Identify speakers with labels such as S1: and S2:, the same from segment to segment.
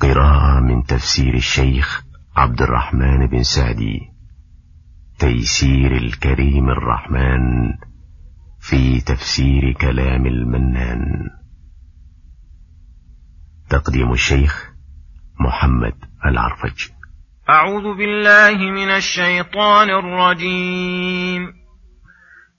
S1: قراءة من تفسير الشيخ عبد الرحمن بن سعدي. تيسير الكريم الرحمن في تفسير كلام المنان. تقديم الشيخ محمد العرفج.
S2: أعوذ بالله من الشيطان الرجيم.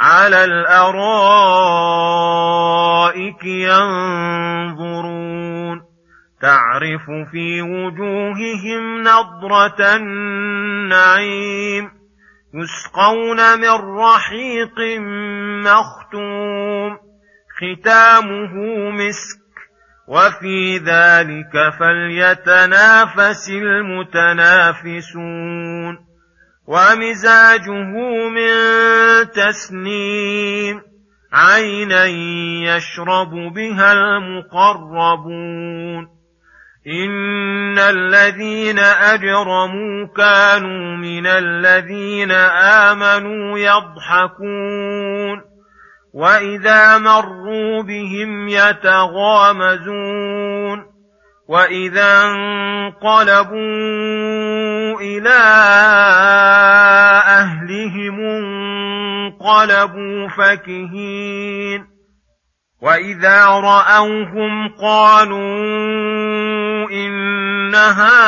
S2: على الارائك ينظرون تعرف في وجوههم نضره النعيم يسقون من رحيق مختوم ختامه مسك وفي ذلك فليتنافس المتنافسون ومزاجه من تسنيم عينا يشرب بها المقربون إن الذين أجرموا كانوا من الذين آمنوا يضحكون وإذا مروا بهم يتغامزون واذا انقلبوا إلى اهلهم انقلبوا فكهين واذا راوهم قالوا ان هؤلاء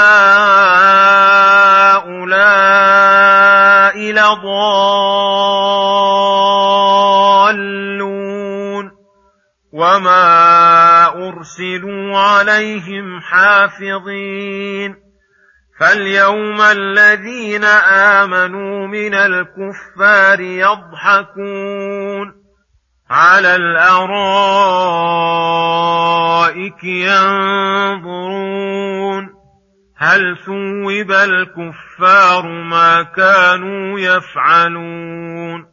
S2: لضالون وما أرسلوا عليهم حافظين. فاليوم الذين آمنوا من الكفار يضحكون على الأرائك ينظرون. هل ثوب الكفار ما كانوا يفعلون؟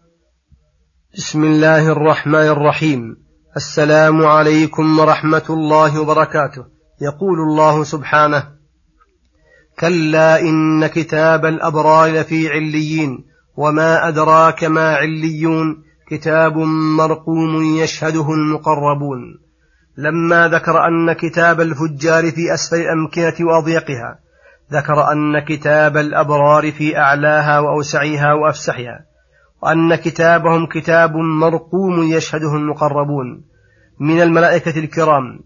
S3: بسم الله الرحمن الرحيم. السلام عليكم ورحمة الله وبركاته. يقول الله سبحانه كلا إن كتاب الأبرار لفي عليين وما أدراك ما عليون كتاب مرقوم يشهده المقربون. لما ذكر أن كتاب الفجار في أسفل الأمكنة وأضيقها ذكر أن كتاب الأبرار في أعلاها وأوسعها وأفسحها. وأن كتابهم كتاب مرقوم يشهده المقربون من الملائكة الكرام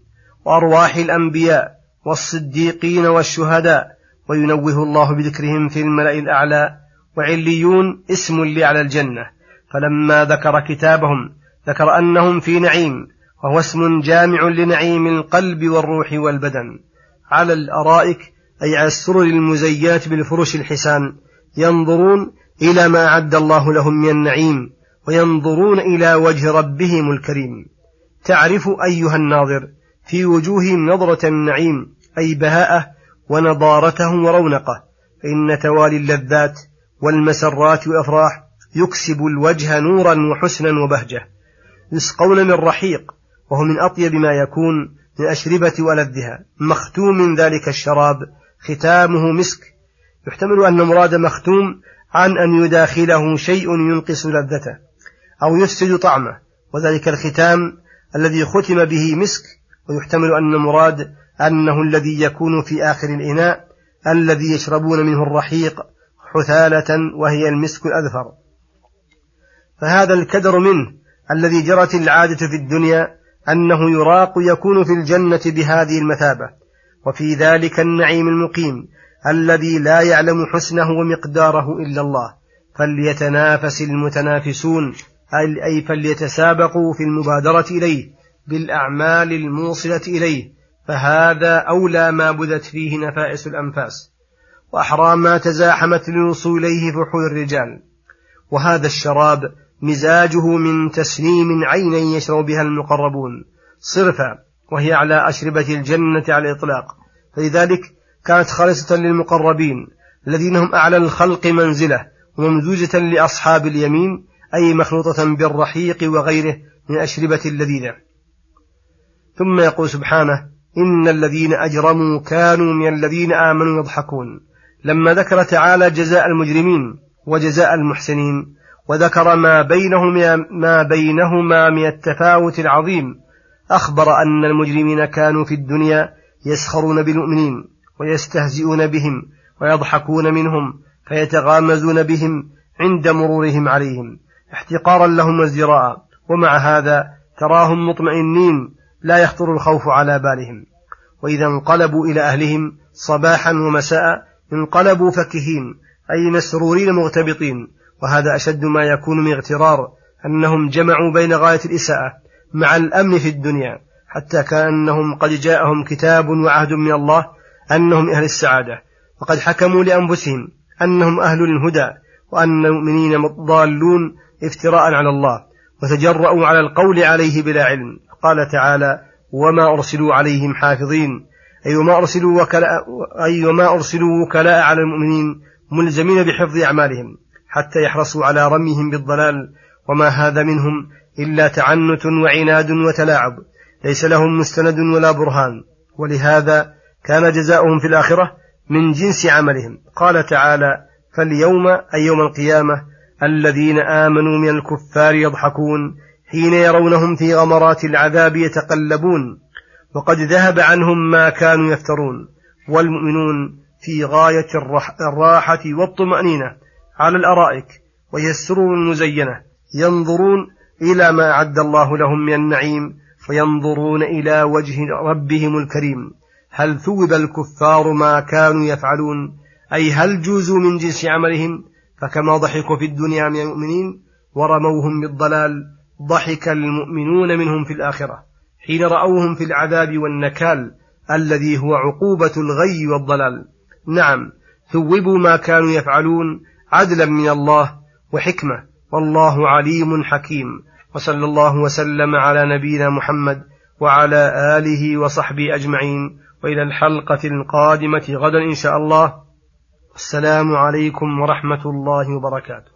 S3: وأرواح الأنبياء والصديقين والشهداء وينوه الله بذكرهم في الملأ الأعلى وعليون اسم لأعلى الجنة. فلما ذكر كتابهم ذكر أنهم في نعيم وهو اسم جامع لنعيم القلب والروح والبدن. على الأرائك أي على السرر المزينة بالفرش الحسان ينظرون إلى ما أعد الله لهم من النعيم وينظرون إلى وجه ربهم الكريم. تعرف أيها الناظر في وجوههم نظرة النعيم أي بهاءة ونضارته ورونقه فإن توالي اللذات والمسرات والأفراح يكسب الوجه نورا وحسنا وبهجة. يسقون من رحيق وهو من أطيب ما يكون من أشربة ولذها مختوم من ذلك الشراب ختامه مسك. يحتمل أن مراد مختوم عن أن يداخله شيء ينقص لذته أو يفسد طعمه وذلك الختام الذي ختم به مسك ويحتمل أن المراد أنه الذي يكون في آخر الإناء الذي يشربون منه الرحيق حثالة وهي المسك الأذفر. فهذا الكدر منه الذي جرت العادة في الدنيا أنه يراق يكون في الجنة بهذه المثابة وفي ذلك النعيم المقيم الذي لا يعلم حسنه ومقداره إلا الله. فليتنافس المتنافسون أي فليتسابقوا في المبادرة إليه بالأعمال الموصلة إليه. فهذا أولى ما بذت فيه نفائس الأنفاس. وأحرى ما تزاحمت للوصول إليه فحول الرجال. وهذا الشراب مزاجه من تسليم عينا يشرب بها المقربون. صرفا وهي على أشربة الجنة على الإطلاق. فلذلك كانت خالصة للمقربين الذين هم أعلى الخلق منزلة وممزوجة لأصحاب اليمين أي مخلوطة بالرحيق وغيره من أشربة اللذيذة. ثم يقول سبحانه إن الذين أجرموا كانوا من الذين آمنوا يضحكون. لما ذكر تعالى جزاء المجرمين وجزاء المحسنين وذكر ما بينهما ما بينهما من التفاوت العظيم أخبر أن المجرمين كانوا في الدنيا يسخرون بالمؤمنين. ويستهزئون بهم ويضحكون منهم فيتغامزون بهم عند مرورهم عليهم احتقارا لهم وازدراء ومع هذا تراهم مطمئنين لا يخطر الخوف على بالهم. وإذا انقلبوا إلى أهلهم صباحا ومساء انقلبوا فكهين أي مسرورين مغتبطين. وهذا أشد ما يكون من اغترار أنهم جمعوا بين غاية الإساءة مع الأمن في الدنيا حتى كأنهم قد جاءهم كتاب وعهد من الله أنهم أهل السعادة وقد حكموا لأنفسهم أنهم أهل الهدى وأن المؤمنين ضالون افتراء على الله وتجرؤوا على القول عليه بلا علم. قال تعالى وما أرسلوا عليهم حافظين. أي وما أرسلوا وكلاء أي وما أرسلوا وكلاء على المؤمنين ملزمين بحفظ أعمالهم حتى يحرصوا على رميهم بالضلال. وما هذا منهم إلا تعنت وعناد وتلاعب ليس لهم مستند ولا برهان. ولهذا كان جزاؤهم في الآخرة من جنس عملهم. قال تعالى فاليوم أي يوم القيامة الذين آمنوا من الكفار يضحكون حين يرونهم في غمرات العذاب يتقلبون وقد ذهب عنهم ما كانوا يفترون. والمؤمنون في غاية الراحة والطمأنينة على الأرائك وهي السرور المزينة. ينظرون إلى ما أعد الله لهم من النعيم فينظرون إلى وجه ربهم الكريم. هل ثوب الكفار ما كانوا يفعلون؟ أي هل جوزوا من جنس عملهم؟ فكما ضحكوا في الدنيا من المؤمنين ورموهم بالضلال ضحك المؤمنون منهم في الآخرة حين رأوهم في العذاب والنكال الذي هو عقوبة الغي والضلال. نعم ثوبوا ما كانوا يفعلون عدلا من الله وحكمة والله عليم حكيم. وصلى الله وسلم على نبينا محمد وعلى آله وصحبه أجمعين. وإلى الحلقة القادمة غدا إن شاء الله. السلام عليكم ورحمة الله وبركاته.